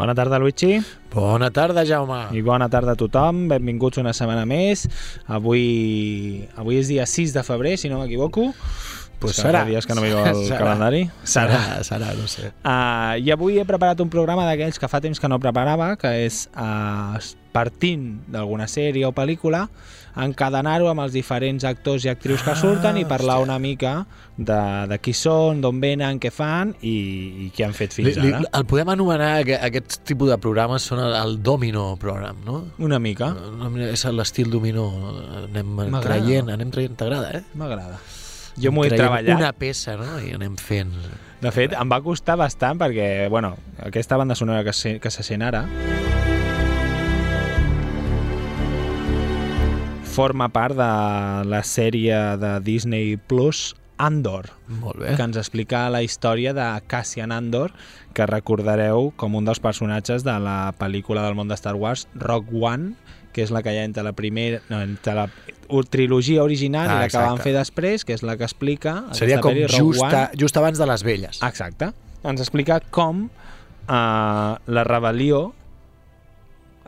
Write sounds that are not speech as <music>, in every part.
Bona tarda, Luigi, Bona tarda, Jaume. i bona tarda a tothom. Benvinguts una setmana més. Avui, avui és dia 6 de febrer, si no m'equivoco. Pues que serà. dies que no miro el Serà. calendari. Serà, serà, no sé. Uh, I avui he preparat un programa d'aquells que fa temps que no preparava, que és uh, partint d'alguna sèrie o pel·lícula, encadenar-ho amb els diferents actors i actrius que Ah, surten i parlar hòstia. una mica de, de qui són, d'on venen, què fan i, i què han fet fins Li, li, ara. el podem anomenar, que aquest tipus de programes són el, el domino program, no? Una mica. No, És l'estil dominó. Anem traient, anem traient. T'agrada, eh? M'agrada. Jo m'ho he treballat. Una peça, no? I anem fent... De fet, em va costar bastant perquè, bueno, aquesta banda sonora que se, que se sent ara forma part de la sèrie de Disney Plus Andor, Molt bé. que ens explica la història de Cassian Andor, que recordareu com un dels personatges de la pel·lícula del món de Star Wars, Rock One, que és la que hi ha entre la primera, no, entre la trilogia original Ah, i la que van fer després, que és la que explica Seria com Rogue just, a, just abans de les velles. Exacte. Ens explica com uh, la rebel·lió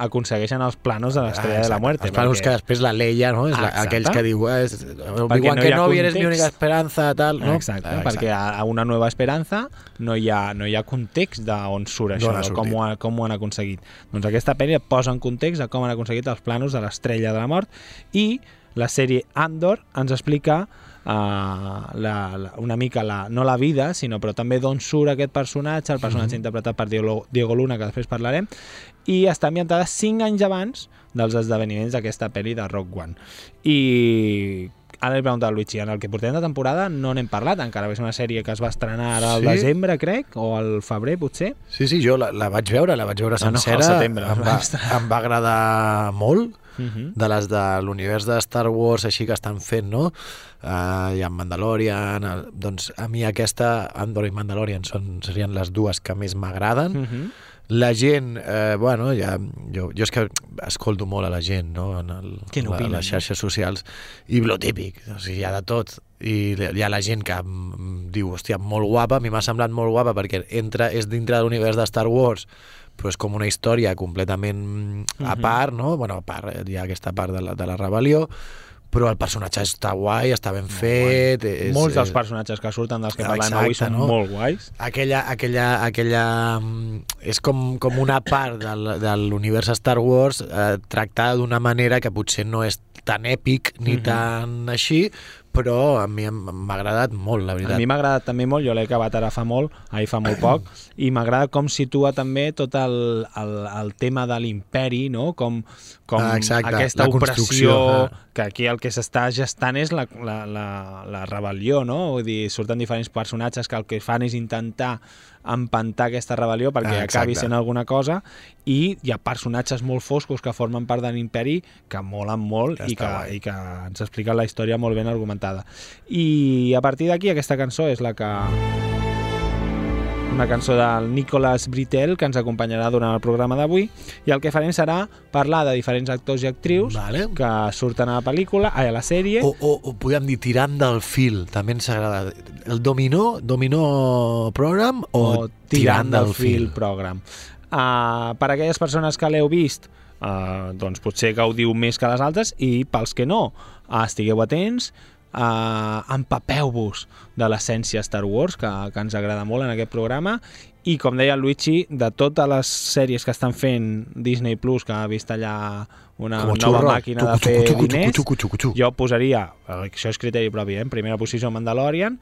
aconsegueixen els planos de l'estrella de la exacte. muerte. Els planos que després la Leia, no? És la, Exacte. aquells que diu eh, és, Perquè Obi-Wan no hi ha Kenobi eres mi única esperanza, tal, no? Exacte, Ah, perquè a, una nova esperança no hi ha, no hi ha context d'on surt això, de com, ho, com ho han aconseguit. Doncs aquesta pel·li et posa en context de com han aconseguit els planos de l'estrella de la mort i la sèrie Andor ens explica la, la, una mica la, no la vida, sinó però també d'on surt aquest personatge, el personatge interpretat per Diego, Diego Luna, que després parlarem, i està ambientada 5 anys abans dels esdeveniments d'aquesta pel·li de Rock One. I ara li pregunto a Luigi, en el que portem de temporada no n'hem parlat encara, és una sèrie que es va estrenar ara al Sí? desembre, crec, o al febrer, potser. Sí, sí, jo la, la vaig veure, la vaig veure No, no, sencera. setembre, em, va, em va agradar molt, Uh -huh. de les de l'univers de Star Wars així que estan fent, no? Uh, hi ha Mandalorian, uh, doncs a mi aquesta, Andor i Mandalorian són, serien les dues que més m'agraden. Uh -huh. La gent, eh, bueno, ja, jo, jo és que escolto molt a la gent, no?, en el, Què la, n'opinen, les xarxes socials, i lo típic, o sigui, hi ha de tot. I hi ha la gent que em diu, hòstia, molt guapa, a mi m'ha semblat molt guapa perquè entra, és dintre de l'univers de Star Wars, però és com una història completament a Mhm. part, no? Bueno, a part, hi ha aquesta part de la, de la rebel·lió, però el personatge està guai, està ben fet... És, Molts dels és- personatges que surten dels que parlem avui són no? molt guais. aquella, aquella, aquella mm, és com, com una part del, de l'univers Star Wars eh, tractada d'una manera que potser no és tan èpic ni Mhm. tan així, però a mi m'ha agradat molt, la veritat. A mi m'ha agradat també molt, jo l'he acabat ara fa molt, ahir fa molt poc, i m'agrada com situa també tot el, el, el tema de l'imperi, no? com, com Ah, exacte, aquesta opressió, ah. que aquí el que s'està gestant és la, la, la, la rebel·lió, no? Vull dir, surten diferents personatges que el que fan és intentar empantar aquesta rebel·lió perquè Ah, acabi exacte. sent alguna cosa i hi ha personatges molt foscos que formen part de l'imperi que molen molt Que i que, guai. i que ens expliquen la història molt ben argumentada. I a partir d'aquí aquesta cançó és la que una cançó del Nicolas Britel que ens acompanyarà durant el programa d'avui i el que farem serà parlar de diferents actors i actrius Vale. que surten a la pel·lícula, a la sèrie O, o, o podem dir tirant del fil, també ens agrada. El dominó, dominó program o, o tirant del fil program. Uh, per a aquelles persones que l'heu vist, uh, doncs potser gaudiu més que les altres i pels que no, uh, estigueu atents, uh, empapeu-vos de l'essència Star Wars, que, que ens agrada molt en aquest programa, i com deia el Luigi, de totes les sèries que estan fent Disney Plus, que ha vist allà una Com nova xurro. màquina de fer diners, jo posaria, eh, això és criteri propi, eh? en primera posició Mandalorian,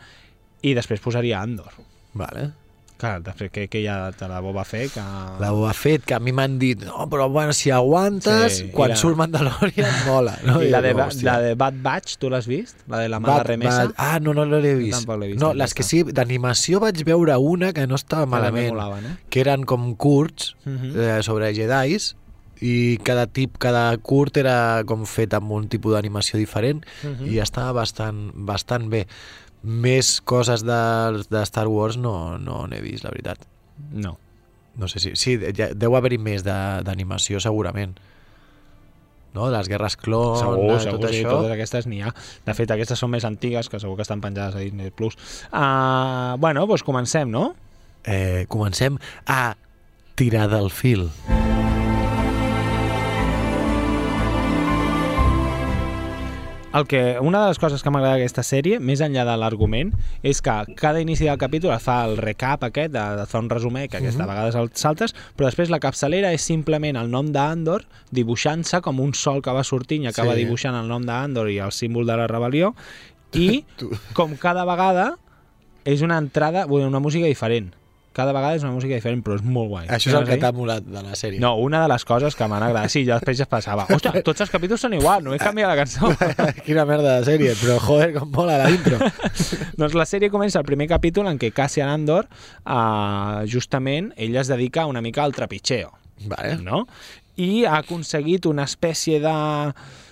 i després posaria Andor. Vale. Clar, després que, que hi ha de la Boba Fett, que... La Boba Fett, que a mi m'han dit no, però bueno, si aguantes, Sí, i quan la- surt Mandalorian, <laughs> mola. No? I la de, hòstia. la de Bad Batch, tu l'has vist? La de la mala Bad- remesa? Bad- Ah, no, no, no l'he vist. Tampoc l'he vist, No, les que sí, d'animació vaig veure una que no estava Que malament, molaven, eh? que eren com curts Mhm. eh, sobre jedis i cada tip, cada curt era com fet amb un tipus d'animació diferent Mhm. i estava bastant, bastant bé. Més coses de, de Star Wars no, no n'he vist, la veritat. No. No sé si... Sí, ja, deu haver-hi més de- d'animació, segurament. No? De les guerres clon, Segur, de segur, tot sí, això. totes aquestes n'hi ha. De fet, aquestes són més antigues, que segur que estan penjades a Disney+. Plus. Uh, bueno, doncs comencem, no? Eh, comencem a tirar del fil. El que, una de les coses que m'agrada d'aquesta sèrie, més enllà de l'argument, és que cada inici del capítol fa el recap aquest, de, de fa un resumer, que aquesta Mhm. vegada el saltes, però després la capçalera és simplement el nom d'Andor dibuixant-se com un sol que va sortint i acaba Sí. dibuixant el nom d'Andor i el símbol de la rebel·lió, <laughs> i com cada vegada és una entrada, una música diferent. Cada vegada és una música diferent, però és molt guai. Això és el que t'ha molat de la sèrie. No, una de les coses que m'han agradat. Sí, jo després ja es pensava, ostres, tots els capítols són igual, no he canviat la cançó. <laughs> Quina merda de sèrie, però joder, com mola la intro. <laughs> doncs la sèrie comença el primer capítol en què Cassian Andor, eh, justament, ell es dedica una mica al trepitxeo, Vale. no? I ha aconseguit una espècie de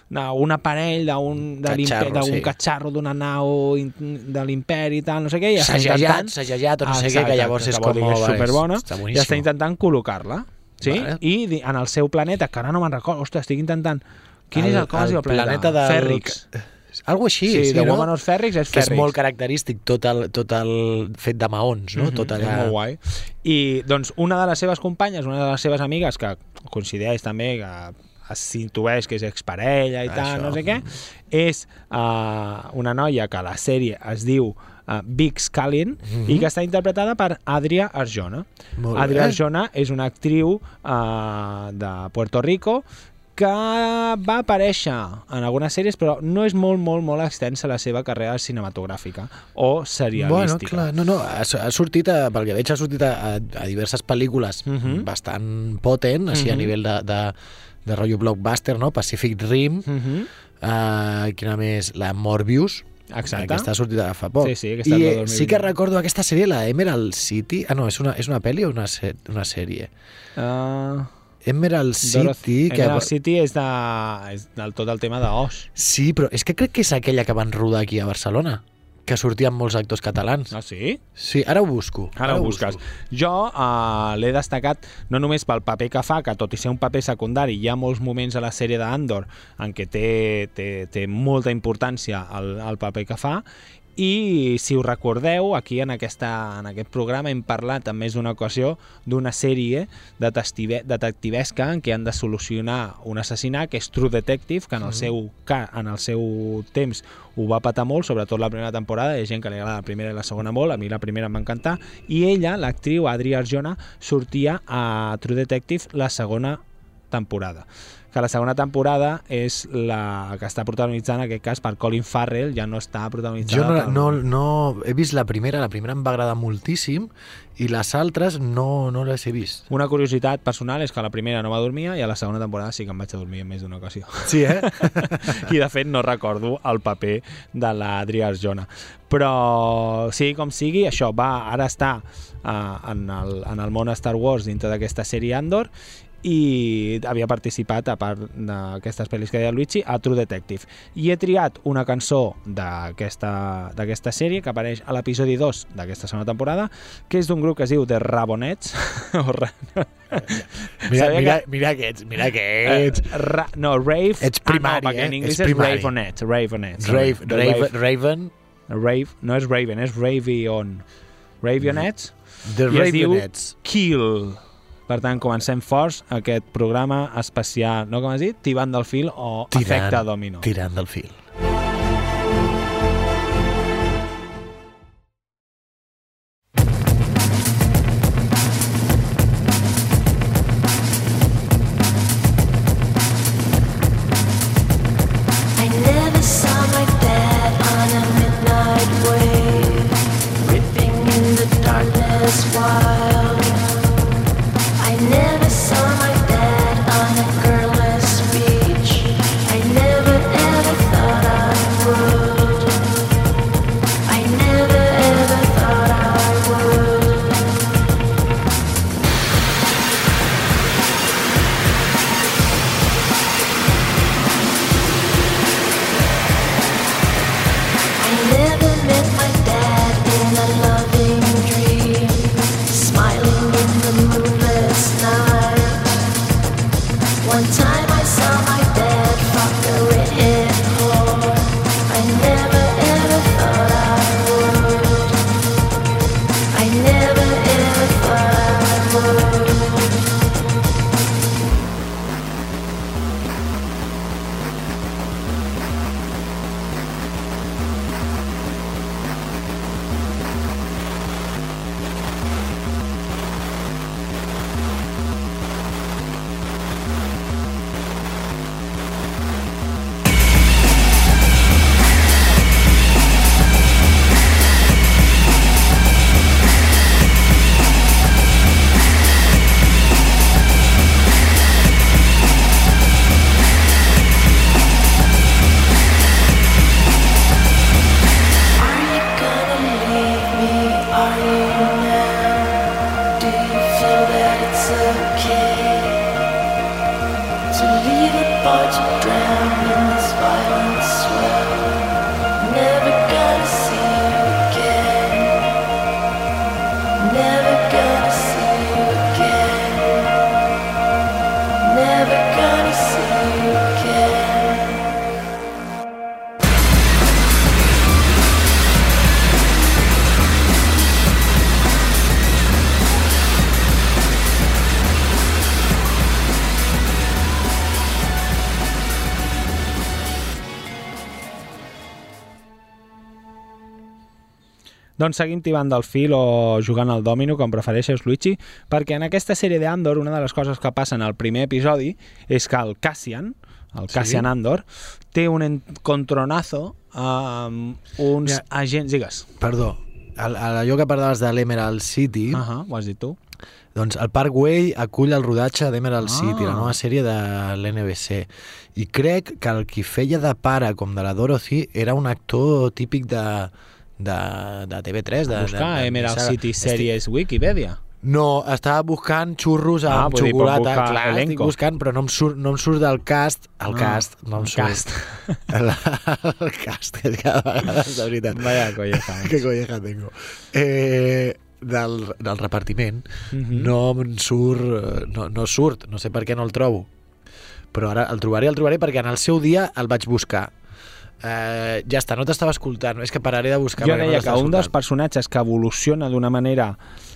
d'un aparell d'un Catxarro, sí. catxarro d'una nau de l'imperi i tal, no sé què, i està intentant... sajajat, o no sé què, que llavors és com... és superbona, Està i està intentant col·locar-la. Sí? Vale. I en el seu planeta, que ara no me'n recordo, ostres, estic intentant... Quin és el, com es diu el planeta? planeta del... Fèrrix. Algo així, Sí, sí, de no? Números Fèrrix és que és molt característic tot el, tot el fet de maons, no? Mhm, tot allà... És molt guai. I doncs una de les seves companyes, una de les seves amigues, que coincideix també que s'intueix que és exparella i tal, Això. no sé què, és uh, una noia que a la sèrie es diu uh, Big Scallion Mhm. i que està interpretada per Adria Arjona. Molt Adria bé. Arjona és una actriu uh, de Puerto Rico que va aparèixer en algunes sèries, però no és molt, molt, molt extensa la seva carrera cinematogràfica o serialística. Bueno, clar, no, no, ha, ha sortit, a, pel que veig, ha sortit a, a, diverses pel·lícules Mhm. bastant potent, així a Mhm. nivell de, de, de rotllo blockbuster, no? Pacific Rim, Mhm. uh, quina més? La Morbius, Exacte. aquesta ha sortit fa poc. Sí, sí, aquesta I eh, 2020. sí que recordo aquesta sèrie, la Emerald City... Ah, no, és una, és una pel·li o una, una sèrie? Uh, Emerald City... que... Emerald City és, de, és del tot el tema d'Osh. Sí, però és que crec que és aquella que van rodar aquí a Barcelona, que sortien molts actors catalans. Ah, sí? Sí, ara ho busco. Ara ho busques. Jo uh, l'he destacat no només pel paper que fa, que tot i ser un paper secundari, hi ha molts moments a la sèrie d'Andor en què té, té, té molta importància el, el paper que fa, i si us recordeu, aquí en, aquesta, en aquest programa hem parlat en més d'una ocasió d'una sèrie detective, detectivesca en què han de solucionar un assassinat, que és True Detective, que en el, seu, ca- en el seu temps ho va patar molt, sobretot la primera temporada, hi ha gent que li agrada la primera i la segona molt, a mi la primera em va encantar, i ella, l'actriu Adria Arjona, sortia a True Detective la segona temporada. Que la segona temporada és la que està protagonitzant, en aquest cas, per Colin Farrell, ja no està protagonitzada Jo no, per... no, no... He vist la primera, la primera em va agradar moltíssim i les altres no, no les he vist. Una curiositat personal és que la primera no va dormir i a la segona temporada sí que em vaig a dormir en més d'una ocasió. Sí, eh? <laughs> I de fet no recordo el paper de l'Adria Arjona. Però sí, com sigui, això va, ara està uh, en, el, en el món Star Wars dintre d'aquesta sèrie Andor i havia participat, a part d'aquestes pel·lis que deia Luigi, a True Detective. I he triat una cançó d'aquesta sèrie que apareix a l'episodi 2 d'aquesta segona temporada, que és d'un grup que es diu The Rabonets. <laughs> <laughs> Mira, Sabia mira, que- mira aquests, mira Eh, aquests. ra, no, Rave... Ets primari, ah, no, perquè en eh? anglès és. Ravenets. Ravenets. Rave, The Raven, Raven, Rave, no és Raven, és Ravion. Ravionets The i es diu Ravenets. Kill. Per tant, comencem forts aquest programa especial, no com has dit? Tibant del fil o efecte domino. Tirant del fil. Doncs seguim tibant del fil o jugant al domino, com prefereixes, Luigi, perquè en aquesta sèrie d'Andor una de les coses que passen al primer episodi és que el Cassian, el Sí. Cassian Andor, té un encontronazo amb uns Mira. agents... Digues. Perdó, a allò que parlaves de l'Emerald City, Uh -huh, ho has dit tu. doncs el Parkway acull el rodatge d'Emerald Ah. City, la nova sèrie de l'NBC. I crec que el qui feia de pare, com de la Dorothy, era un actor típic de, de, de TV3. De, Buscar de, de, Emerald saga. City Estic- Series Wikipedia. No, estava buscant xurros Ah, amb dir, pot xocolata. buscar Clar, estic elenco. buscant, però no em surt, no em surt del cast. El Ah, cast, no em el surt. cast. <laughs> El, el cast, que cada vegada, de veritat. Vaya colleja. <laughs> que colleja tengo. Eh, del, del repartiment Mhm. no em surt, eh, no, no surt, no sé per què no el trobo. Però ara el trobaré, el trobaré perquè en el seu dia el vaig buscar. Eh, ja està, no t'estava escoltant, és que pararé de buscar. Jo perquè no deia que un dels personatges que evoluciona d'una manera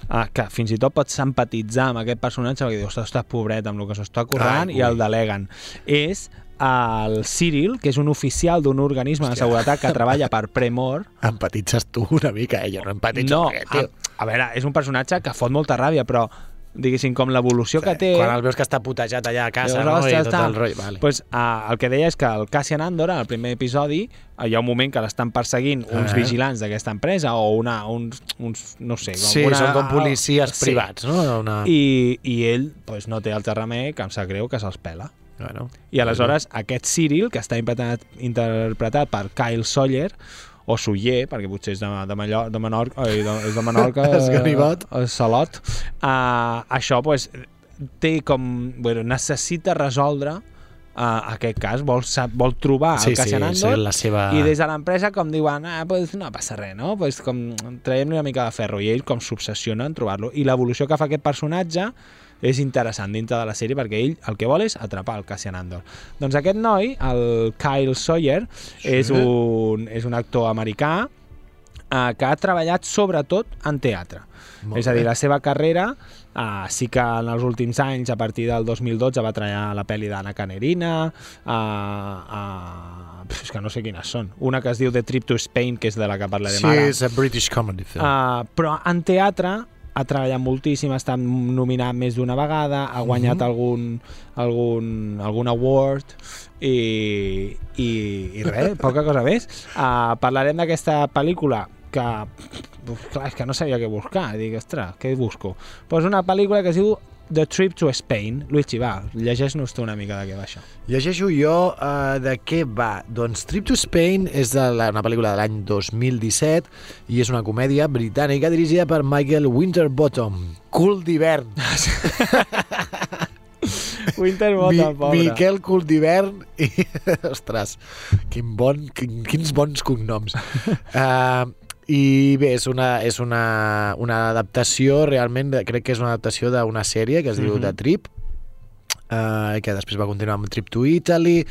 eh, que fins i tot pots empatitzar amb aquest personatge perquè dius, ostres, pobret amb el que s'està currant Ai, i el deleguen és el Cyril, que és un oficial d'un organisme de Hòstia. seguretat que treballa per Premor. <laughs> Empatitzes tu una mica, eh? jo no empatitzo No, res, a, a veure, és un personatge que fot molta ràbia, però diguéssim, com l'evolució que té... Quan el veus que està putejat allà a casa, no? I tot el rotllo. Vale. Pues, uh, el que deia és que el Cassian Andor, al primer episodi, eh, hi ha un moment que l'estan perseguint uns Ah. vigilants d'aquesta empresa o una, uns, uns, no sé... com Sí, una, són com policies sí. privats, no? Una... I, I ell pues, no té altre remei que em sap greu que se'ls pela. Bueno, I aleshores aquest Cyril, que està interpretat, interpretat per Kyle Sawyer, o Soller, perquè potser és de, de, Mallor, de Menorca, oi, de, és de Menorca, <laughs> És ganivet. eh, Salot, uh, això pues, té com... Bueno, necessita resoldre uh, aquest cas, vol, vol trobar sí, el sí, Cassian sí, Andor la seva... i des de l'empresa com diuen ah, pues no passa res, no? Pues com traiem-li una mica de ferro i ell com s'obsessiona en trobar-lo i l'evolució que fa aquest personatge és interessant dintre de la sèrie perquè ell el que vol és atrapar el Cassian Andor. Doncs aquest noi, el Kyle Sawyer, sí. és, un, és un actor americà eh, que ha treballat sobretot en teatre. Molt és a dir, bé. la seva carrera uh, sí que en els últims anys, a partir del 2012, va treballar la pel·li d'Anna Canerina, uh, uh, és que no sé quines són. Una que es diu The Trip to Spain, que és de la que parlarem Sí, ara. és a British comedy film. Uh, però en teatre ha treballat moltíssim, ha estat nominat més d'una vegada, ha guanyat Mhm. algun, algun, algun award i, i, i res, <laughs> poca cosa més. Uh, parlarem d'aquesta pel·lícula que, uf, clar, és que no sabia què buscar. Dic, ostres, què busco? Pues una pel·lícula que es diu The Trip to Spain. Luigi, va, llegeix-nos tu una mica de què va això. Llegeixo jo uh, de què va. Doncs Trip to Spain és de la, una pel·lícula de l'any 2017 i és una comèdia britànica dirigida per Michael Winterbottom. Cul d'hivern. <laughs> Winterbottom, pobre. Miquel Cul d'hivern i... <laughs> Ostres, quin bon, quin, quins bons cognoms. Uh, <laughs> i bé, és una, és una, una adaptació realment, crec que és una adaptació d'una sèrie que es diu Mhm. The Trip, uh, que després va continuar amb Trip to Italy,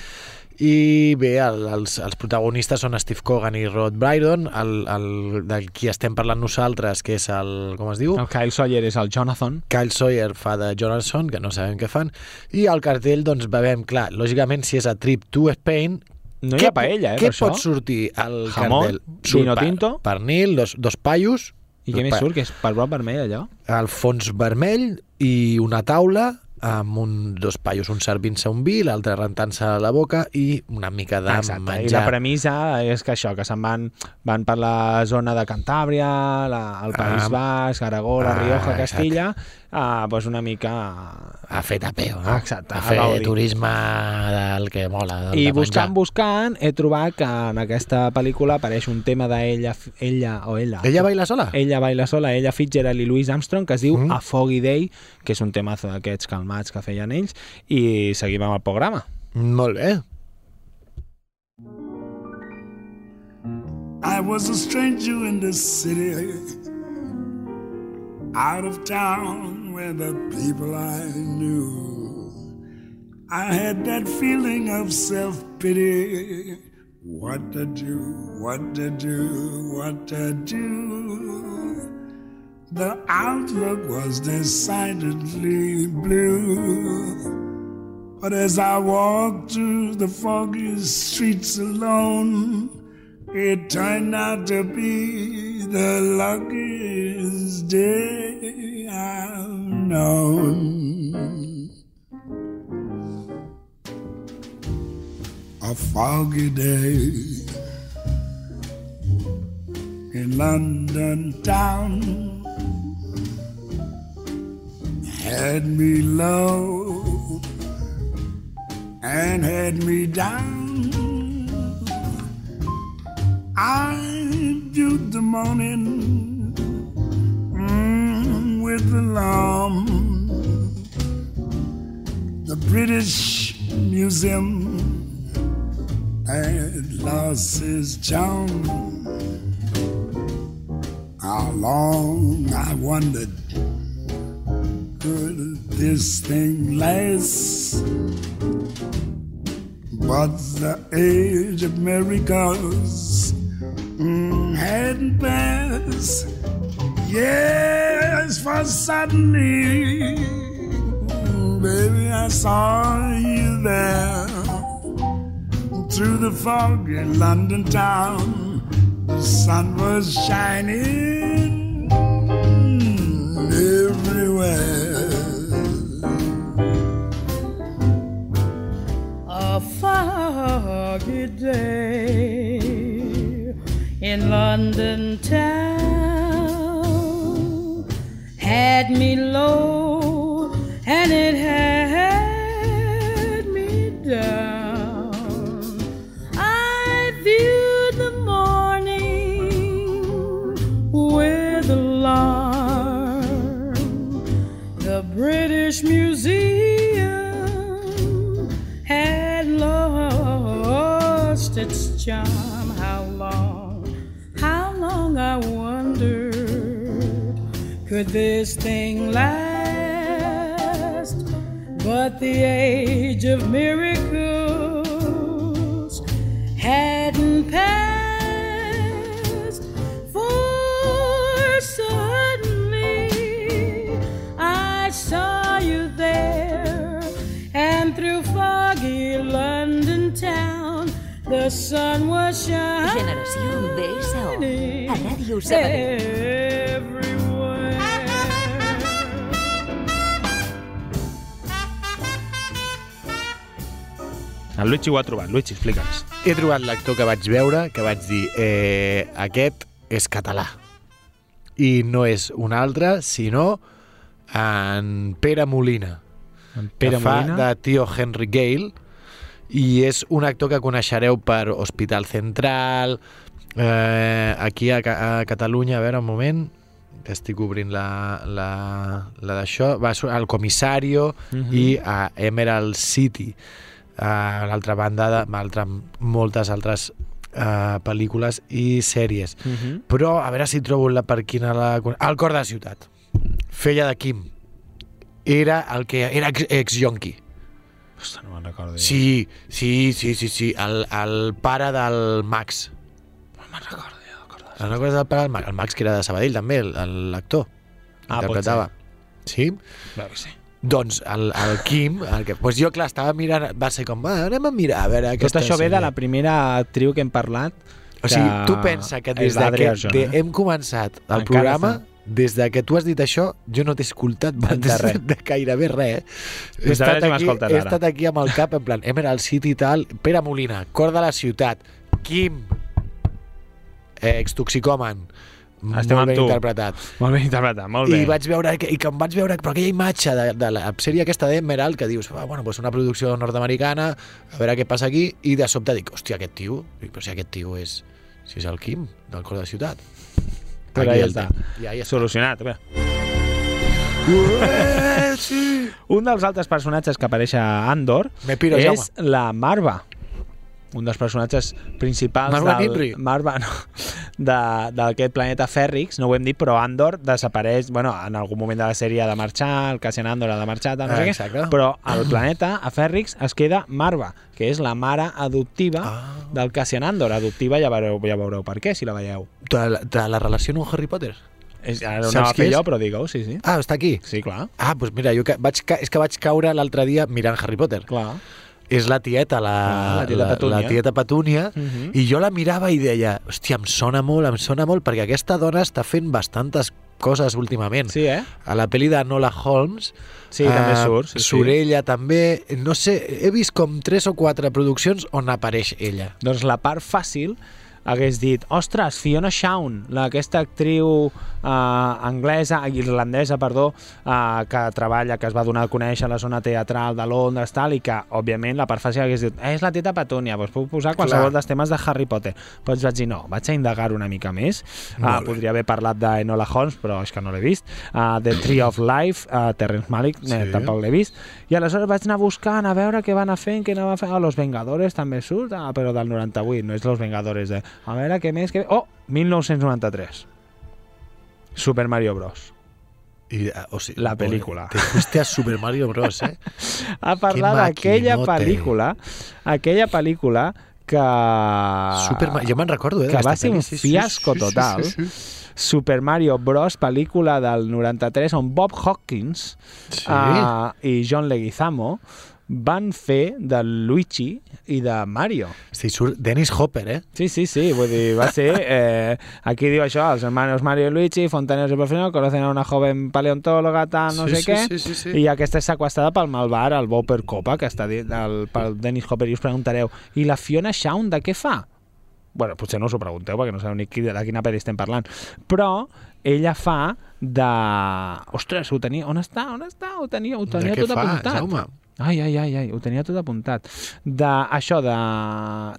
i bé, el, els, els protagonistes són Steve Cogan i Rod Brydon, el, el, del qui estem parlant nosaltres, que és el, com es diu? El Kyle Sawyer és el Jonathan. Kyle Sawyer fa de Jonathan, que no sabem què fan, i al cartell doncs veiem, clar, lògicament si és a Trip to Spain, No hi ha paella, eh, què per això. pot sortir al Jamón, cartell? vino pa- tinto. Pernil, dos, dos paios, I què més surt? Que és per blanc vermell, allò? el fons vermell i una taula amb un, dos paios, un servint-se un vi, l'altre rentant-se la boca i una mica de Exacte, i la menjar. premissa és que això, que se'n van, van per la zona de Cantàbria, la, el País Ah, Basc, Aragó, la ah, Rioja. Castilla, ah, doncs una mica... a fer tapeo, no? Exacte, a a fer gaudir. turisme del que mola, del I de buscant, menjar. buscant, he trobat que en aquesta pel·lícula apareix un tema d'ella, ella o ella. Ella baila sola? Ella baila sola, ella Fitzgerald i Louis Armstrong, que es diu Mm. A Foggy Day, que és un temazo d'aquests calmats que feien ells, i seguim amb el programa. Molt bé. I was a stranger in this city, out of town where the people I knew. I had that feeling of self pity. What to do, what to do, what to do. The outlook was decidedly blue. But as I walked through the foggy streets alone, it turned out to be the luckiest day I've known. A foggy day in London town had me low and had me down. I viewed the morning mm, with alarm. The British Museum had lost its charm. How long I wondered could this thing last? But the age of miracles and pass. Yes, for suddenly, baby, I saw you there. Through the fog in London town, the sun was shining mm, everywhere. A foggy day in London town had me low and it had me down. I viewed the morning with alarm. The British Museum had lost its charm. Could this thing last? But the age of miracles hadn't passed. For suddenly I saw you there, and through foggy London town, the sun was shining. Generació BSO. A Ràdio Sabadell. El Luigi ho ha trobat. Luigi, explica'ns. He trobat l'actor que vaig veure, que vaig dir, eh, aquest és català. I no és un altre, sinó en Pere Molina, En Pere que fa Molina. de tio Henry Gale, i és un actor que coneixereu per Hospital Central, eh, aquí a, a Catalunya, a veure, un moment, que estic obrint la, la, la d'això, va al Comissario Mhm. i a Emerald City, a l'altra banda, de, altra, moltes altres eh, pel·lícules i sèries. Mhm. Però a veure si trobo la per quina la... El cor de la ciutat. Feia de Kim. Era el que era ex- ex-yonqui. Ostres, no me'n recordo. Sí, sí, sí, sí, sí. El, el pare del Max. No me'n recordo. El recordes del pare del Max? El Max, que era de Sabadell, també, el- el- l'actor. Ah, Interpretava. Sí? Clar que sí. Doncs el, el Kim, el que, pues jo, clar, estava mirant, va ser com, va, anem a mirar, a veure Tot aquesta això ve de la primera actriu que hem parlat. O sigui, que tu pensa que des de que Arjona, de, eh? hem començat el Encara programa, està. des de que tu has dit això, jo no t'he escoltat De de, res. de gairebé res. Eh? He estat, aquí, he ara. estat aquí amb el cap, en plan, Emerald City i tal, Pere Molina, Cor de la ciutat, Kim, eh, extoxicòman, Estem molt ben tu. interpretat. Molt ben interpretat, molt bé. I vaig veure, i que em vaig veure, però aquella imatge de, de la sèrie aquesta d'Emerald, que dius, ah, bueno, pues una producció nord-americana, a veure què passa aquí, i de sobte dic, hòstia, aquest tio, però si aquest tio és, si és el Kim, del cor de la ciutat. Però Aquí ja està. Ja, ja està. Solucionat. Bé. Ué, sí. Un dels altres personatges que apareix a Andor piro, és Jaume. la Marva. Un dels personatges principals Marva del... Marva, no, de- d'aquest planeta Fèrrix, no ho hem dit, però Andor desapareix, bueno, en algun moment de la sèrie ha de marxar, el Cassian Andor ha de marxar, tal, no sé què, però al planeta, a Fèrrix, es queda Marva, que és la mare adoptiva Ah. del Cassian Andor. Adoptiva ja veureu, ja veureu per què, si la veieu. De, la- de la relació amb Harry Potter? És, ara ho Saps anava a qui fer és? jo, però digue-ho, sí, sí. Ah, està aquí. Sí, clar, Ah, doncs mira, jo que vaig, ca... és que vaig caure l'altre dia mirant Harry Potter. clar. És la tieta, la, Ah, la tieta la, Petúnia. la tieta Petúnia, Mhm. i jo la mirava i deia, hòstia, em sona molt, em sona molt, perquè aquesta dona està fent bastantes coses últimament. Sí, eh? A la pel·li de Nola Holmes Sí, també eh, surt. Sí, sí. surt ella també, no sé, he vist com tres o quatre produccions on apareix ella. Doncs la part fàcil hagués dit, ostres, Fiona Shawn, la- aquesta actriu eh, anglesa, irlandesa, perdó, eh, que treballa, que es va donar a conèixer a la zona teatral de Londres, tal, i que, òbviament, la part fàcil hagués dit, eh, és la teta Petúnia, doncs puc posar qualsevol Clar. dels temes de Harry Potter. Però vaig dir, no, vaig a indagar una mica més. Bé. podria haver parlat d'Enola Holmes, però és que no l'he vist. Uh, The Tree of Life, uh, Terrence Malick, sí. eh, Sí. tampoc l'he vist. I aleshores vaig anar buscant a veure què van anar fent, què anava fent. Ah, Los Vengadores també surt, ah, però del 98, no és Los Vengadores. Eh? A veure què més... Que... Oh, 1993. Super Mario Bros. I, eh, o sigui, La pel·lícula. Te fuiste a Super Mario Bros, eh? <laughs> A parlar d'aquella pel·lícula, aquella pel·lícula que... Super jo me'n recordo, eh, Que va ser un fiasco sí, sí, total. sí, sí. Super Mario Bros, pel·lícula del 93, on Bob Hawkins uh, i John Leguizamo van fer de Luigi i de Mario. Sí, surt Dennis Hopper, eh? Sí, sí, sí, vull dir, va ser... Eh, aquí diu això, els hermanos Mario y Luigi, fontaneros y profesional, conocen a una joven paleontóloga, tal, no Sí, sé sí, què, sí, sí, sí. i aquesta és sequestrada pel malvar, el Bopper Copa, que està dit, el, pel Dennis Hopper, i us preguntareu, i la Fiona Shawn de què fa? bueno, potser no us ho pregunteu perquè no sabeu ni qui, de quina pel·li estem parlant, però ella fa de... Ostres, ho tenia... On està? On està? Ho tenia, ho tenia tot fa, apuntat. Jaume? Ai, ai, ai, ai, ho tenia tot apuntat. De, això de,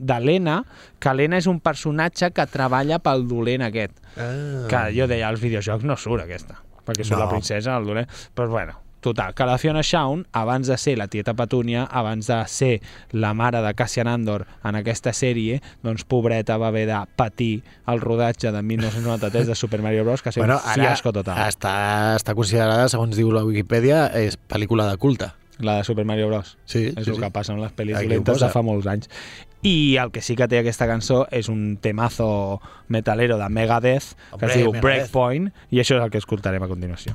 de l'Helena, que l'Helena és un personatge que treballa pel dolent aquest. Ah. Que jo deia, als videojocs no surt aquesta, perquè surt No. la princesa, el dolent. Però bueno, total, que la Fiona Shawn, abans de ser la tieta Petúnia, abans de ser la mare de Cassian Andor en aquesta sèrie, doncs pobreta va haver de patir el rodatge de 1993 de Super Mario Bros, que ha sigut Bueno, un fiasco total. està, està considerada, segons diu la Wikipedia, és pel·lícula de culte. La de Super Mario Bros. Sí, és sí, el sí. que passa amb les pel·lis Aquí dolentes de fa molts anys. I el que sí que té aquesta cançó és un temazo metalero de Megadeth que Hombre, es diu Megadeth. Breakpoint i això és el que escoltarem a continuació.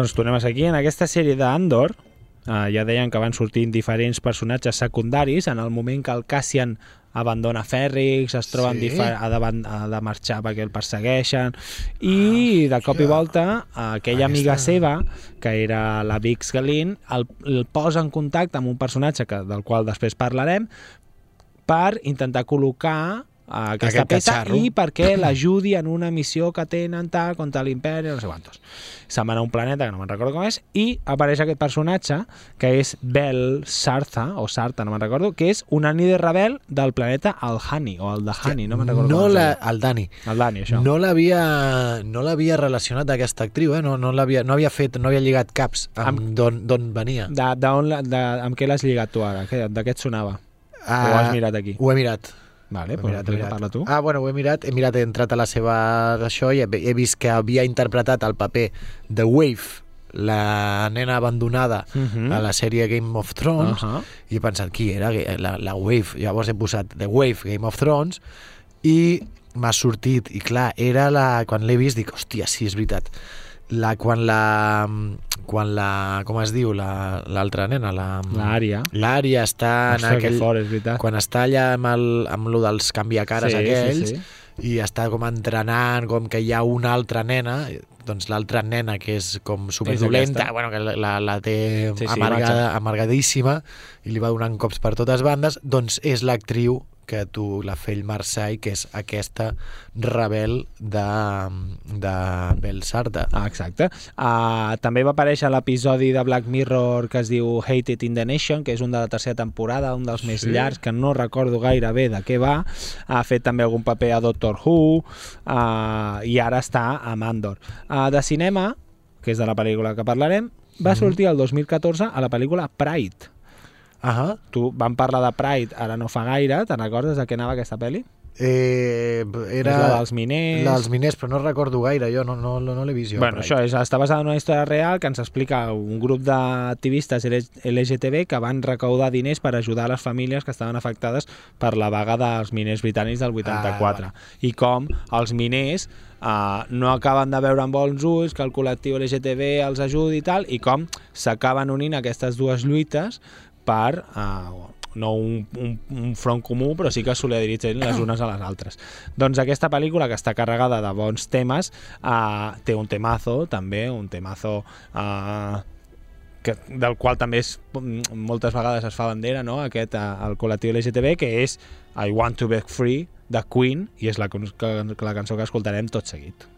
Doncs tornem a seguir. En aquesta sèrie d'Andor, eh, ja deien que van sortint diferents personatges secundaris en el moment que el Cassian abandona Fèrrix, es troben Sí. ha, de, ha de marxar perquè el persegueixen i de cop i volta aquella amiga Aquesta- seva que era la Vix Galin el, el posa en contacte amb un personatge que, del qual després parlarem per intentar col·locar aquesta Aquest peça catxarro. i perquè l'ajudi en una missió que tenen tal, contra l'imperi, no sé quantos. Se'n van a un planeta que no me'n recordo com és i apareix aquest personatge que és Bel Sartha, o Sartha, no me'n recordo, que és un ànide rebel del planeta Alhani, o el de Hani, no me'n recordo no com la, el Dani. El Dani, això. No l'havia no l'havia relacionat aquesta actriu, eh? no, no, l'havia, no havia fet, no havia lligat caps amb, Amb- d'on venia. De, de, on, la- de, amb què l'has lligat tu ara? Que- De què et sonava? Ah, ho has mirat aquí? Ho he mirat. Vale, pues, mirat, mirat. parla tu. Ah, bueno, ho he mirat, he mirat, he entrat a la seva això i he, he vist que havia interpretat el paper de Wave, la nena abandonada Mhm. a la sèrie Game of Thrones, Ahà. i he pensat qui era la, la Wave. Llavors he posat The Wave Game of Thrones i m'ha sortit, i clar, era la... Quan l'he vist dic, hòstia, sí, és veritat. La, quan la... Quan la... Com es diu? la- L'altra nena, la... L'àrea. L'àrea està en Ostres, que aquell... fort, és veritat. Quan està allà amb, el, amb lo dels canviacares Sí, sí, aquells sí. i està com entrenant, com que hi ha una altra nena, doncs l'altra nena que és com superdolenta, bueno, que la, la, la té Sí, sí, amargada, amargadíssima i li va donant cops per totes bandes, doncs és l'actriu que tu, la Fell Marseille, que és aquesta rebel de, de Belsarda. Ah, exacte. Uh, també va aparèixer l'episodi de Black Mirror que es diu Hated in the Nation, que és un de la tercera temporada, un dels més Sí. llargs, que no recordo gaire bé de què va. Ha fet també algun paper a Doctor Who uh, i ara està a Mandor. Uh, de cinema, que és de la pel·lícula que parlarem, va sortir el 2014 a la pel·lícula Pride. Ahà. Tu vam parlar de Pride ara no fa gaire, te'n recordes de què anava aquesta pel·li? Eh, era És la dels miners. La dels miners, però no recordo gaire, jo no, no, no, no l'he vist jo. Bueno, això és, està basada en una història real que ens explica un grup d'activistes LGTB que van recaudar diners per ajudar les famílies que estaven afectades per la vaga dels miners britànics del 84 Ah, i com els miners uh, no acaben de veure amb bons ulls que el col·lectiu LGTB els ajudi i tal i com s'acaben unint aquestes dues lluites per uh, no un, un, un front comú, però sí que solidaritzen les unes a les altres. Doncs aquesta pel·lícula, que està carregada de bons temes, uh, té un temazo, també, un temazo uh, que, del qual també és, moltes vegades es fa bandera, no? aquest, uh, el col·lectiu LGTB, que és I Want to Be Free, de Queen, i és la, que, la cançó que escoltarem tot seguit.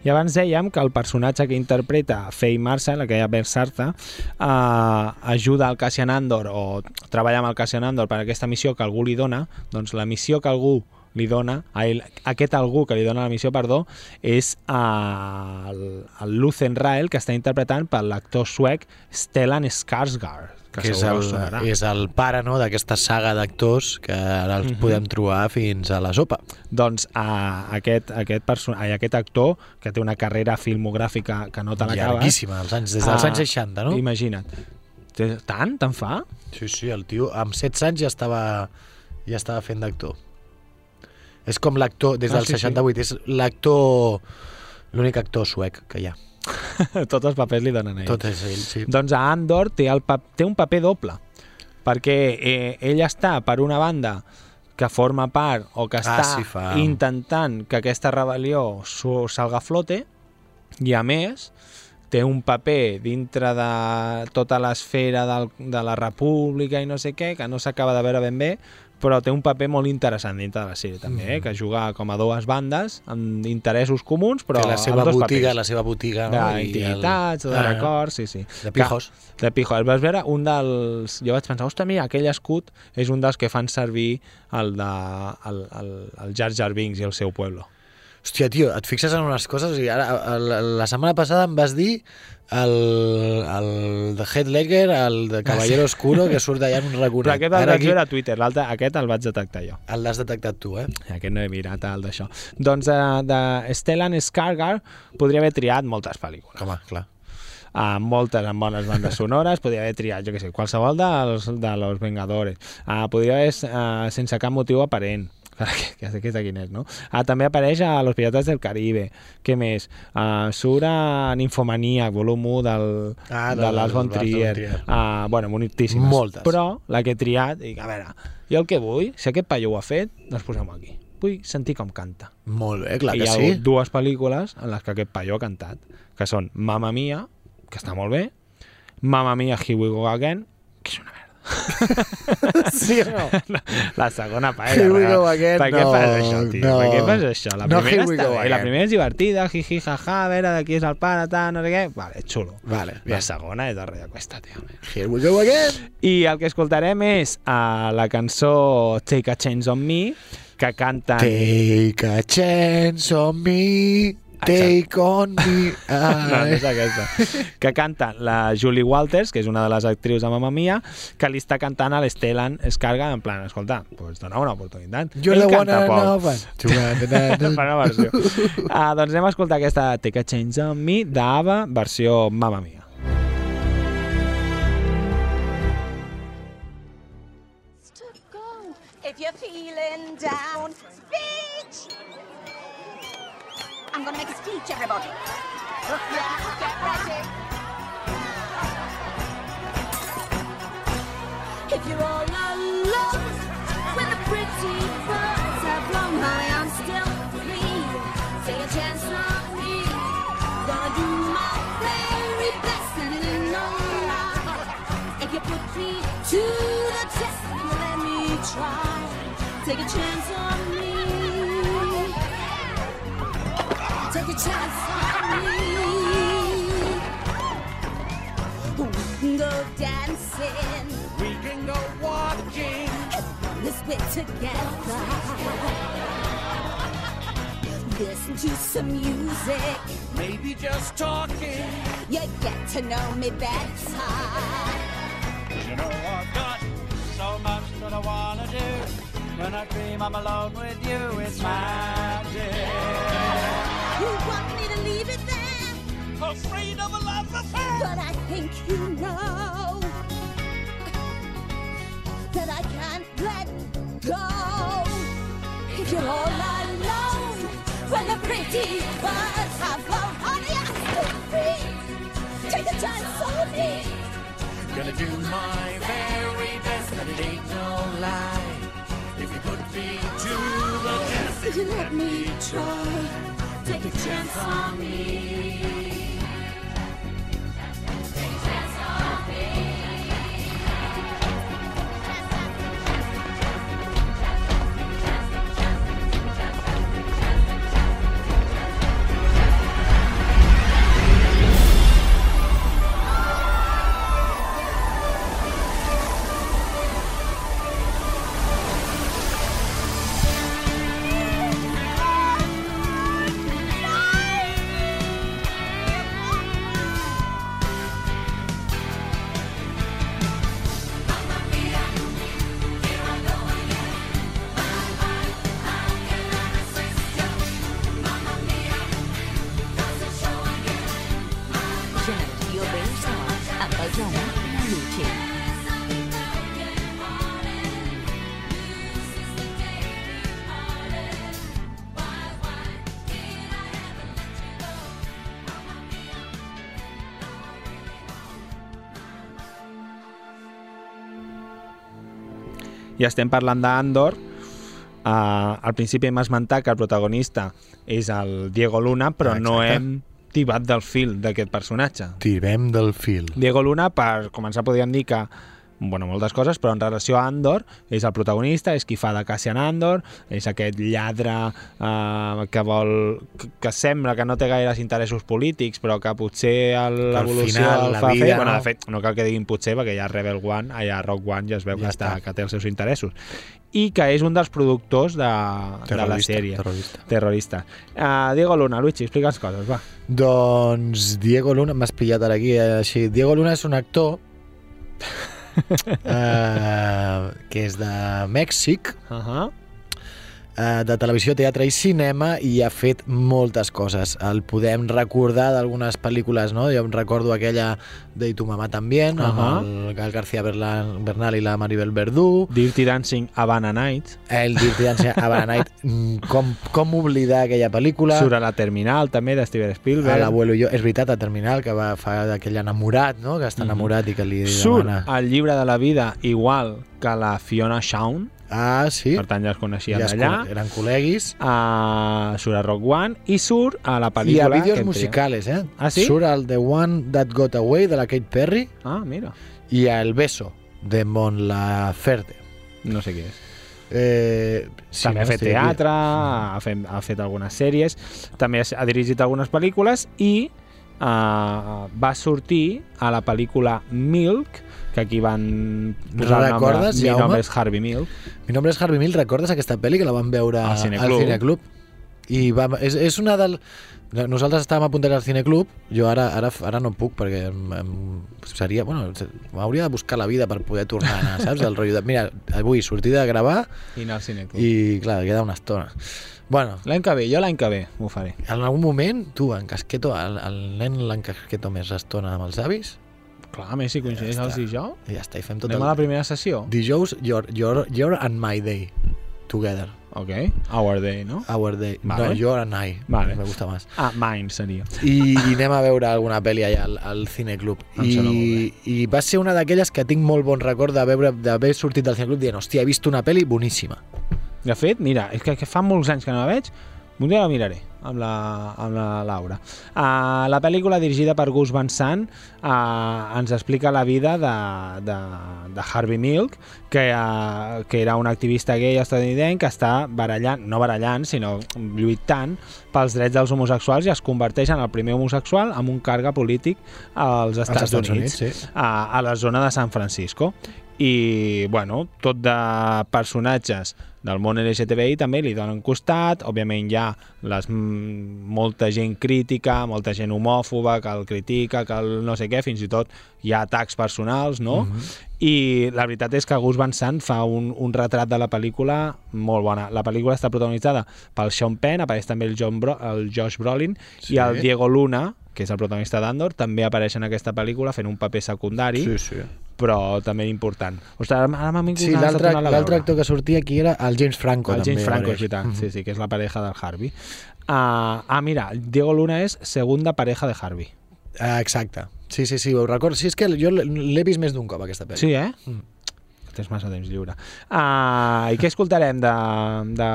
I abans dèiem que el personatge que interpreta Faye Marshall, aquella Bersarta, eh, ajuda al Cassian Andor o treballa amb el Cassian Andor per a aquesta missió que algú li dona, doncs la missió que algú li dona, ai, aquest algú que li dona la missió, perdó, és el, el Lucen Rael, que està interpretant per l'actor suec Stellan Skarsgård, que, que és el, sonarà. és el pare no, d'aquesta saga d'actors que ara els Mhm. podem trobar fins a la sopa. Doncs uh, aquest, aquest, ai, aquest actor, que té una carrera filmogràfica que no te l'acabes... Llarguíssima, als anys, des dels Ah, anys 60, no? Imagina't. Tant? Te'n fa? Sí, sí, el tio amb 16 anys ja estava, ja estava fent d'actor. És com l'actor, des Ah, del sí, sí. 68, és l'actor, l'únic actor suec que hi ha. <laughs> Tots els papers li donen a ell. Tot és ell, sí. Doncs a Andor té, el té un paper doble, perquè eh, ell està, per una banda, que forma part o que Ah, està sí, fa- intentant que aquesta rebel·lió salga a flote, i a més té un paper dintre de tota l'esfera de la república i no sé què, que no s'acaba de veure ben bé, però té un paper molt interessant dintre de la sèrie també, eh? que juga com a dues bandes amb interessos comuns però Té la seva botiga, papers la seva botiga, no? D'intimitats, el- de Ah, records, sí, sí. De pijos. Que, de pijos. Vas veure un dels... Jo vaig pensar, ostres, mira, aquell escut és un dels que fan servir el, de, el, el, el Jar Jar Binks i el seu pueblo. Hòstia, tio, et fixes en unes coses i ara, el, la setmana passada em vas dir el, el de Heath Ledger, el de Caballero Oscuro, que surt d'allà en un raconet. Però aquest el vaig aquí veure a Twitter, l'altre, aquest el vaig detectar jo. l'has detectat tu, eh? Aquest no he mirat el d'això. Doncs uh, de Stellan Skarsgård podria haver triat moltes pel·lícules. Home, clar. Uh, moltes amb bones bandes sonores, podria haver triat, jo què sé, qualsevol dels, de los Vengadores. Uh, podria haver, uh, sense cap motiu aparent, que, que, que quin és, no? Uh, també apareix a Los Pirates del Caribe. Què més? Uh, surt a Ninfomaníac, volum 1 del, Ah, de del- Lars von Trier. Uh, bueno, moltíssimes. Moltes. Però la que he triat, dic, a veure, jo el que vull, si aquest paio ho ha fet, doncs posem aquí. Vull sentir com canta. Molt bé, clar I que hi ha sí. dues pel·lícules en les que aquest paio ha cantat, que són Mamma Mia, que està molt bé, Mamma Mia, Here We Go Again, que és una. <laughs> sí o no? <laughs> La segona paella. Here we go again, Per què no, fas això, tio? no. Per què fas això? La No, primera we està bé, la primera és divertida, jiji, jaja, a veure de qui és el pare, tal, no sé què. Vale, xulo. Vale, La bien. segona és de Rey Cuesta, tio. Here we go again. I el que escoltarem és uh, la cançó Take a Chance on Me, que canten... Take a chance on me, take on me. <laughs> No, no és aquesta. Que canta la Julie Walters, que és una de les actrius de Mamma Mia, que li està cantant a l'Stellan Skarga en plan, escolta, pues dona una oportunitat. One. To one Fa <laughs> una versió. Uh, doncs anem a escoltar aquesta Take a Change on Me d'Ava, versió Mamma Mia. If you're feeling down, I'm gonna make a speech, everybody. Get ready. If you're all alone, when the pretty birds have flown, honey, I'm still free. Take a chance on me. Gonna do my very best, and ain't no lie. If you put me to the test, you let me try. Take a chance on dancing. We can go walking. And this bit together. Listen to some music. Maybe just talking. You get to know me better. You know I've got so much that I wanna do. When I dream I'm alone with you, it's magic. But I think you know that I can't let go. If you're all alone, when the pretty birds have flown, honey, I'm still free. Take a chance on me. Gonna do my very best, and it ain't no lie. If you put me to the test, If you let me try, take a chance on me. Amen. I estem parlant d'Andor. Uh, al principi hem esmentat que el protagonista és el Diego Luna, però Ah, no exacte. hem tibat del fil d'aquest personatge. Tirem del fil. Diego Luna, per començar, podríem dir que bueno, moltes coses, però en relació a Andor és el protagonista, és qui fa de Cassian Andor, és aquest lladre eh, que vol que, que sembla que no té gaires interessos polítics, però que potser l'evolució final, el la fa vida, fer. Bueno, no? de fet, no cal que diguin potser, perquè ja Rebel One, allà Rock One ja es veu Ja que, està, està. que té els seus interessos. I que és un dels productors de, de la sèrie. terrorista. Terrorista. Uh, Diego Luna, Luigi, explica'ns coses, va. Doncs Diego Luna, m'has pillat ara aquí, eh, així. Diego Luna és un actor eh, que és de Mèxic, Uh -huh. Eh, de televisió, teatre i cinema i ha fet moltes coses. El podem recordar d'algunes pel·lícules, no? Jo em recordo aquella de tu mamà també, amb Ahà. el Gal García Berlan- Bernal i la Maribel Verdú. Dirty Dancing Havana Night. El Dirty Dancing a Night. <laughs> Mm, Com, com oblidar aquella pel·lícula? Surt a la Terminal, també, de Steven Spielberg. a l'abuelo i jo, és veritat, a Terminal, que va fa d'aquell enamorat, no? que està enamorat i que li Surt demana... al llibre de la vida igual que la Fiona Shawn. Ah, sí? Per tant, ja es coneixien Ja d'allà. eren col·leguis. Uh, surt a Rock One i surt a la I pel·lícula... a vídeos musicales, eh? Ah, sí? Surt el The One That Got Away, de la Kate Perry. Ah, mira. i el Beso, de Mon Laferte. No sé què és. Eh, sí, també no ha fet teatre, ha fet, ha fet algunes sèries, també ha dirigit algunes pel·lícules i uh, va sortir a la pel·lícula Milk, que aquí van posar el nombre, Recordes, mi nom és Harvey Milk. Mi nombre és Harvey Mill, recordes aquesta pel·li que la vam veure Al al Cineclub. Cineclub? I va, és, és una del... Nosaltres estàvem apuntats al Cineclub, jo ara, ara, ara no puc perquè em, em, seria... Bueno, m'hauria de buscar la vida per poder tornar a anar, saps? Del rotllo de, mira, avui sortir de gravar I anar al cineclub. i, clar, queda una estona. Bueno, L'any que ve, jo l'any que ve ho faré. en algun moment, tu, en casqueto, el, el nen l'encasqueto més estona amb els avis, Clar, a més, si coincideix Ja els dijous, ja està, i fem tot anem el... a la primera sessió. Dijous, your, your, your and my day, together. Ok, Our Day, no? Our day. Vale. No, your and I. Vale. Me gusta más. Ah, Mine seria. I, i anem a veure alguna pel·li allà al, al Cineclub. I, I va ser una d'aquelles que tinc molt bon record de veure d'haver sortit del Cineclub dient, hòstia, he vist una pel·li boníssima. De fet, mira, és que, que fa molts anys que no la veig, un dia la miraré amb la, amb la Laura. Uh, la pel·lícula dirigida per Gus Van Sant uh, ens explica la vida de, de, de Harvey Milk, que, uh, que era un activista gay estadounidenc que està barallant, no barallant, sinó lluitant pels drets dels homosexuals i es converteix en el primer homosexual amb un càrrec polític als Estats, Estats Units, Units, sí. a, a la zona de San Francisco i bueno, tot de personatges del món LGTBI també li donen costat, òbviament hi ha les, mm, molta gent crítica, molta gent homòfoba que el critica, que el no sé què, fins i tot hi ha atacs personals, no? Mhm. I la veritat és que Gus Van Sant fa un, un retrat de la pel·lícula molt bona. La pel·lícula està protagonitzada pel Sean Penn, apareix també el, John Bro el Josh Brolin Sí. i el Diego Luna, que és el protagonista d'Andor, també apareix en aquesta pel·lícula fent un paper secundari, Sí, sí. però també important. Ostres, ara, m'ha vingut Sí, l'altre actor que sortia aquí era el James Franco. El James també, Franco, apareix. és veritat, sí, sí, que és la pareja del Harvey. Uh, ah, mira, Diego Luna és segunda pareja de Harvey. Ah, exacte. Sí, sí, sí, ho recordo. Sí, és que jo l'he vist més d'un cop, aquesta pel·li. Sí, eh? Mm. Tens massa temps lliure. Uh, I què escoltarem de, de,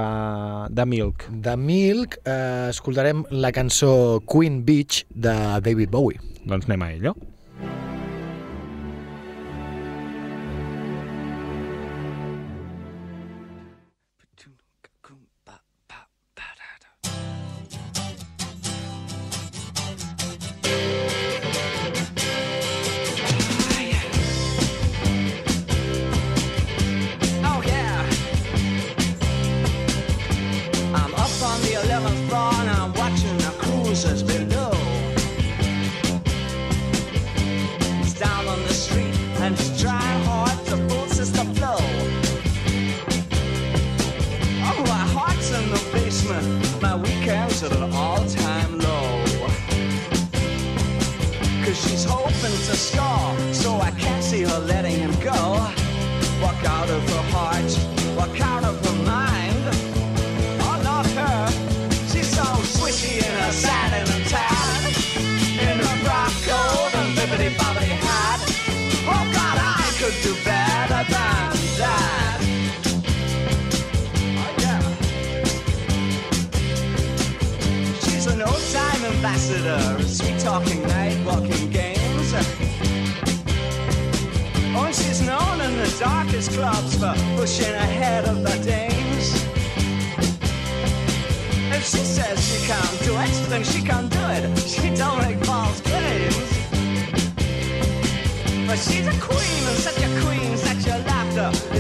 de Milk? De Milk eh, escoltarem la cançó Queen Beach de David Bowie. Doncs anem a ello. Darkest clubs for pushing ahead of the dames. If she says she can't do it, then she can't do it. She don't make false claims. But she's a queen, and such a queen that your laughter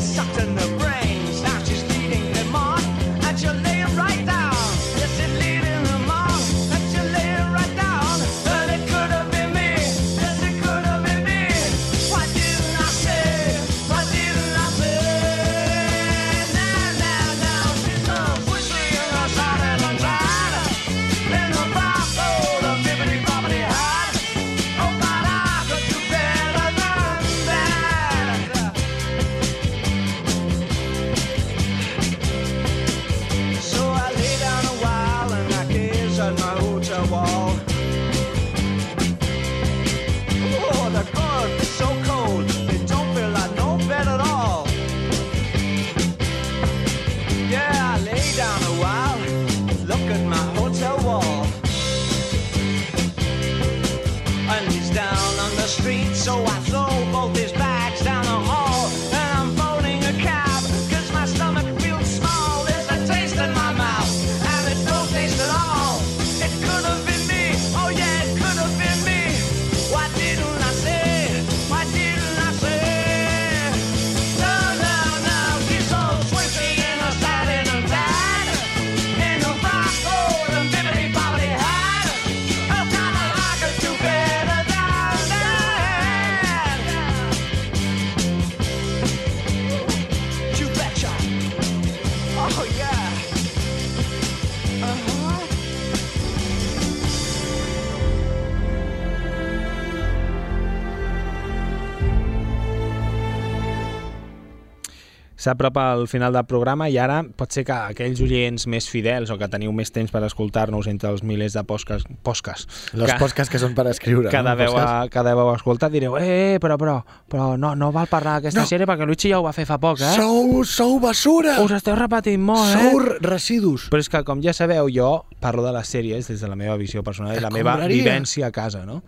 S'apropa al final del programa i ara pot ser que aquells oients més fidels o que teniu més temps per escoltar-nos entre els milers de posques, posques Los podcasts que són per escriure, que no? deveu, Podcasts. que deveu escoltar direu, eh, però, però, però no, no val parlar d'aquesta No. sèrie perquè Luigi ja ho va fer fa poc, eh? Sou, sou basura! Us esteu repetint molt, Sou eh? residus. Però és que, com ja sabeu, jo parlo de les sèries des de la meva visió personal i la meva vivència a casa, no?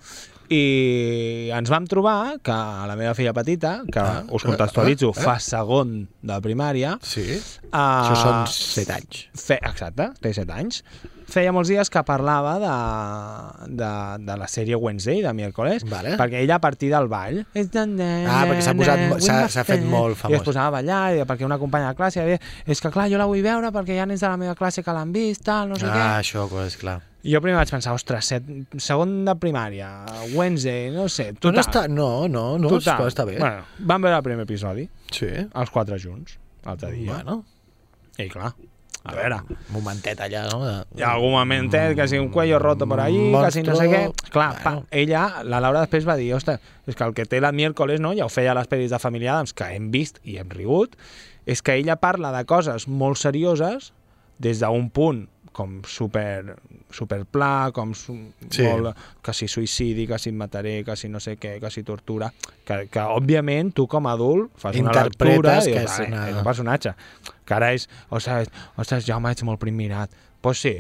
I ens vam trobar que la meva filla petita, que us contextualitzo, ah, ah. fa segon de primària... Sí. Uh, Això són set anys. Fe, exacte, té 7 anys. Feia molts dies que parlava de, de, de la sèrie Wednesday, de miércoles, Vale. perquè ella a partir del ball... Ah, perquè s'ha posat s'ha- fet molt I famós. es posava a ballar, i perquè una companya de classe deia, és que clar, jo la vull veure perquè hi ha nens de la meva classe que l'han vist, tal, no sé què. Ah, això, és clar. Jo primer vaig pensar, ostres, set, segon de primària, Wednesday, no sé, total. no està, no, no, no, total. està, està bé. Bueno, vam veure el primer episodi, sí. els quatre junts, l'altre dia. Bueno. I clar, a veure, Momentet allà, no? De... hi ha algun momentet, que si un cuello roto per allí, que si no sé què... Monstro, Clar, pa, ella, la Laura després va dir, ostres, és que el que té la miércoles, no? ja ho feia a les pel·lis de Família Adams, que hem vist i hem rigut, és que ella parla de coses molt serioses des d'un punt com super, super pla, com su, Sí. molt, que si suïcidi, que si mataré, que si no sé què, que si tortura, que, que òbviament tu com a adult fas una lectura i que dius, és "Ai, una- és un personatge, que ara és, ostres, ostres Jaume, ets molt prim mirat. Doncs pues sí,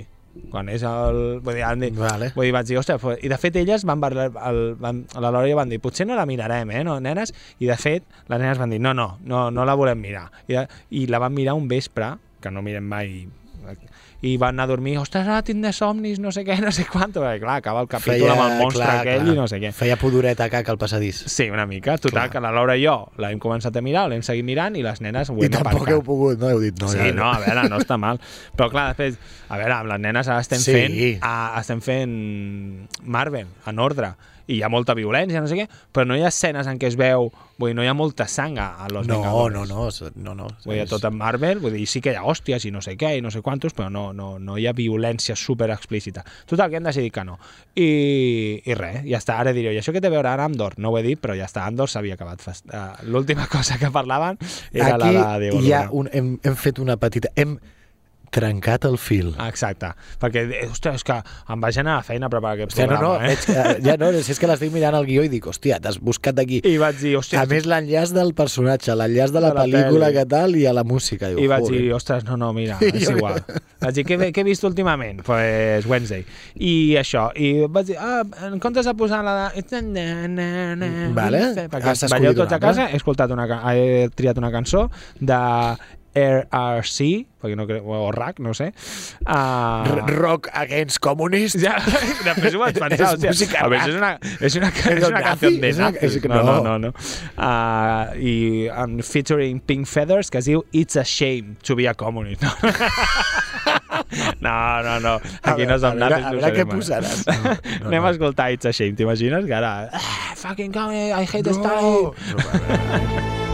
quan és el... Vull dir, dit, vale. vull dir vaig dir, ostres, i de fet elles van, parlar- el, van, a la Lòria van dir, potser no la mirarem, eh, no, nenes? I de fet, les nenes van dir, no, no, no, no la volem mirar. I, de, I la van mirar un vespre, que no mirem mai i van anar a dormir, ostres, ara tindré somnis, no sé què, no sé quant, perquè clar, acaba el capítol amb el monstre clar, aquell clar. i no sé què. Feia pudoreta caca al passadís. Sí, una mica. Total, Clar. que la Laura i jo l'hem començat a mirar, l'hem seguit mirant i les nenes ho I hem tampoc aparcat. heu pogut, no? Heu dit no. sí, ja, no, a veure, no està mal. Però clar, després, a veure, amb les nenes ara estem Sí. fent a, estem fent Marvel, en ordre, i hi ha molta violència, no sé què, però no hi ha escenes en què es veu, vull dir, no hi ha molta sang a, a Los No, Vengadores. no, no, s- no, no. Vull dir, tot en Marvel, vull dir, sí que hi ha hòsties i no sé què i no sé quantos, però no, no, no hi ha violència super explícita. Total, que hem decidit que no. I, i res, ja està, ara diré, i això que té a veure ara Andor? No ho he dit, però ja està, Andor s'havia acabat. Fast- Uh, L'última <laughs> cosa que parlaven era Aquí la de ha Luna. un, hem, hem fet una petita... Hem trencat el fil. Exacte, perquè, eh, ostres, és que em vaig anar a feina a preparar aquest Hòstia, no, no, programa, eh? veig que, ja no, si és que l'estic mirant el guió i dic, hòstia, t'has buscat d'aquí. I vaig dir, hòstia... A més, l'enllaç del personatge, l'enllaç de la, De la pel·lícula que tal i a la música. Diu, I vaig dir, ostres, no, no, mira, <laughs> és igual. <laughs> Vaig dir, què, què he vist últimament? Pues Wednesday. I això, i vaig dir, ah, en comptes de posar la. Vale. Perquè Has balleu tots a casa, he, escoltat una, he triat una cançó de RRC, perquè no crec, o RAC, no sé. Uh, Rock Against Communist. Ja, <laughs> després ho vaig <laughs> pensar, És música a veure, és una, és una, És és un una canció de nazis. No, no, no. no. no. Uh, I um, featuring Pink Feathers, que es diu It's a Shame to be a Communist. No, <laughs> no, no. no. Aquí A no veure, som a veure- nazis. a no veure què serem, eh? posaràs. No, no, Anem no. a escoltar It's a Shame, t'imagines? Que ara... Ah, fucking communist, I hate No. Stalin. Tired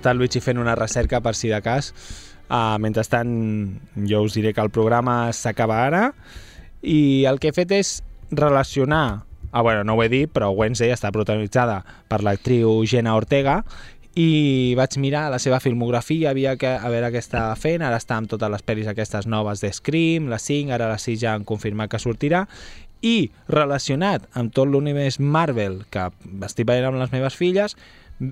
Està el Luigi fent una recerca per si de cas. Uh, mentrestant, jo us diré que el programa s'acaba ara. I el que he fet és relacionar ah, bueno, no ho he dit, però Wednesday està protagonitzada per l'actriu Jenna Ortega i vaig mirar la seva filmografia, havia que, a veure què estava fent, ara està amb totes les pel·lis aquestes noves de Scream, la 5, ara la 6 ja han confirmat que sortirà, i relacionat amb tot l'univers Marvel que estic veient amb les meves filles,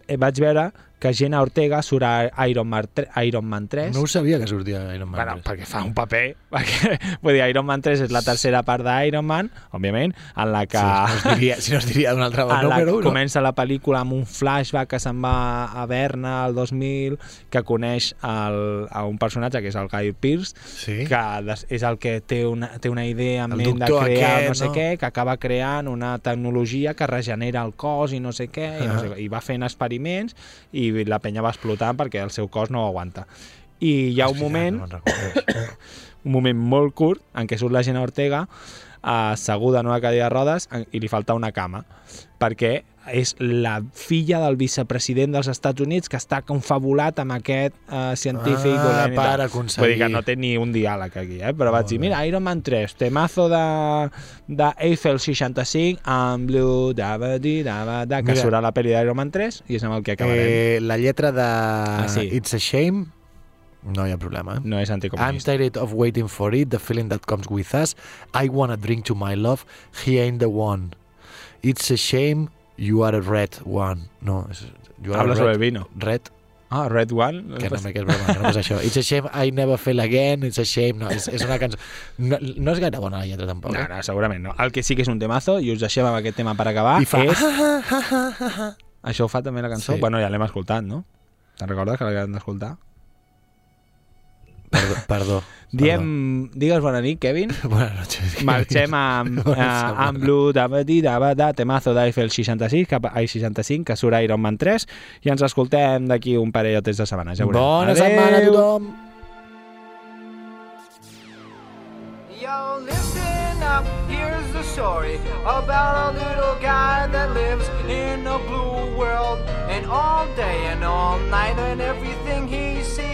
eh, vaig veure que Jenna Ortega surt a Iron Man, 3, Iron Man 3. No ho sabia que sortia Iron Man. Bueno, 3. perquè fa un paper, <laughs> perquè, vull dir, Iron Man 3 és la tercera part d'Iron Man, òbviament, en la que... Sí, si no es diria, si no es diria d'un altre en la que no? comença la pel·lícula amb un flashback que se'n va a Berna al 2000, que coneix el, a un personatge que és el Guy Pearce, Sí. que és el que té una, té una idea en ment de crear aquest, no sé no? què, que acaba creant una tecnologia que regenera el cos i no sé què, i, no sé, Ah. i va fent experiments i la penya va explotant perquè el seu cos no ho aguanta. I hi ha un moment, <coughs> un moment molt curt en què surt la Gina Ortega asseguda en una cadira de rodes i li falta una cama perquè és la filla del vicepresident dels Estats Units que està confabulat amb aquest eh, científic Ah, i per aconseguir. Vull dir que no té ni un diàleg aquí, eh? però vaig dir, mira, Iron Man 3, temazo de, de Eiffel 65 amb Blue, dava di, dava da, que Mira. surt a la pel·li d'Iron Man 3 i és amb el que acabarem. Eh, la lletra de Ah, sí. It's a Shame no hi ha problema. Eh? No és I'm anticomunista. tired of waiting for it, the feeling that comes with us. I wanna drink to my love, he ain't the one. It's a shame you are a red one. No, és, you are Habla sobre red, el vino. Red, Ah, Red One? que no, que és broma, que no és això. It's a shame I never fell again, it's a shame. No, és, és una cançó... No, no és gaire bona la lletra, tampoc. No, eh? no, segurament no. El que sí que és un temazo, i us deixem amb aquest tema per acabar, I fa... és... Això ho fa també la cançó? Sí. Bueno, ja l'hem escoltat, no? Te'n recordes que l'hem d'escoltar? Perdó, perdó. <laughs> Diem... Digues bona nit, Kevin. <laughs> Buenas noches. Marxem amb, <laughs> Bona setmana. amb Blue Dabadi Dabada, temazo d'Eiffel 66, cap a 65, que surt Iron Man 3, i ens escoltem d'aquí un parell o tres de setmanes. Ja veurem. Bona Adeu! setmana a tothom. Yo, listen up, here's the story about a little guy that lives in a blue world. And all day and all night, and everything he sees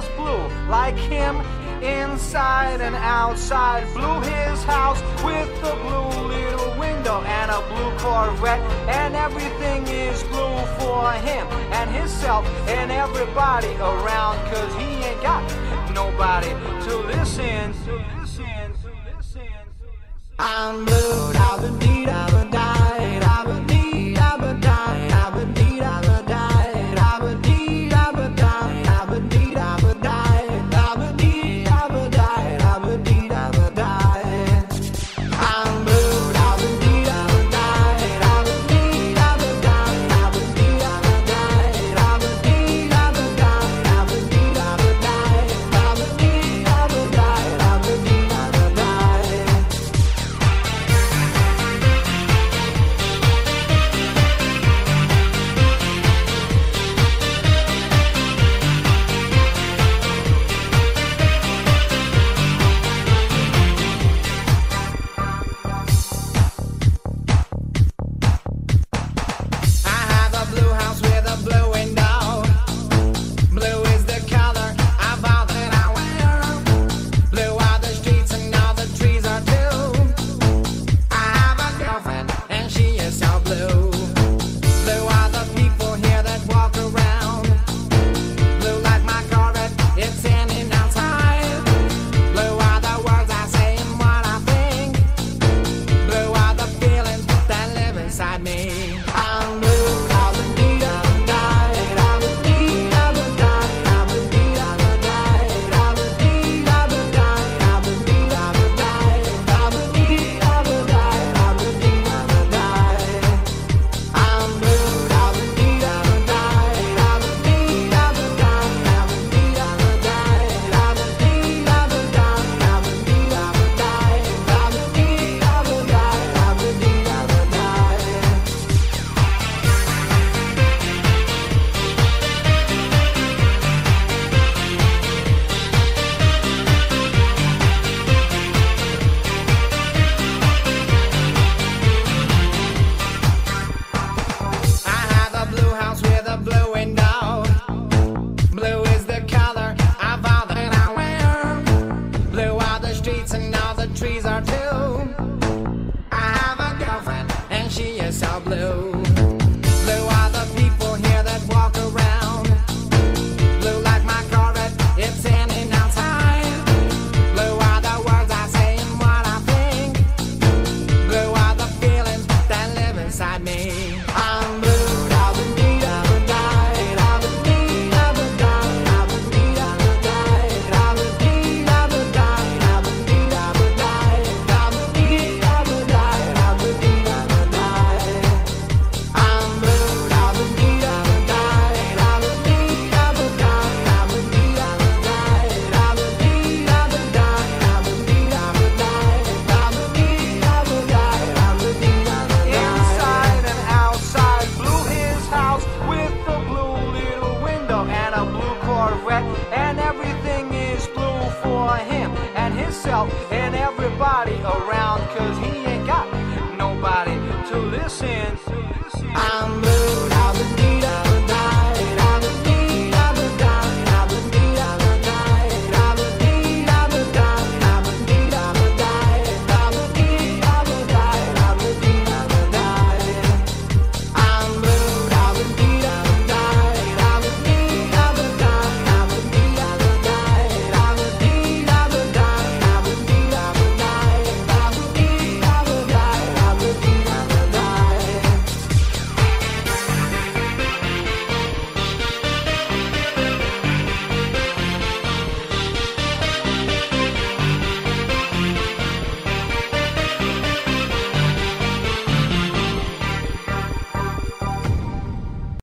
just blue. Like him, inside and outside. Blue his house with a blue little window and a blue Corvette. And everything is blue for him and himself and everybody around. Cause he ain't got nobody to listen. To listen, to listen, to listen. I'm blue, da da dee da da die.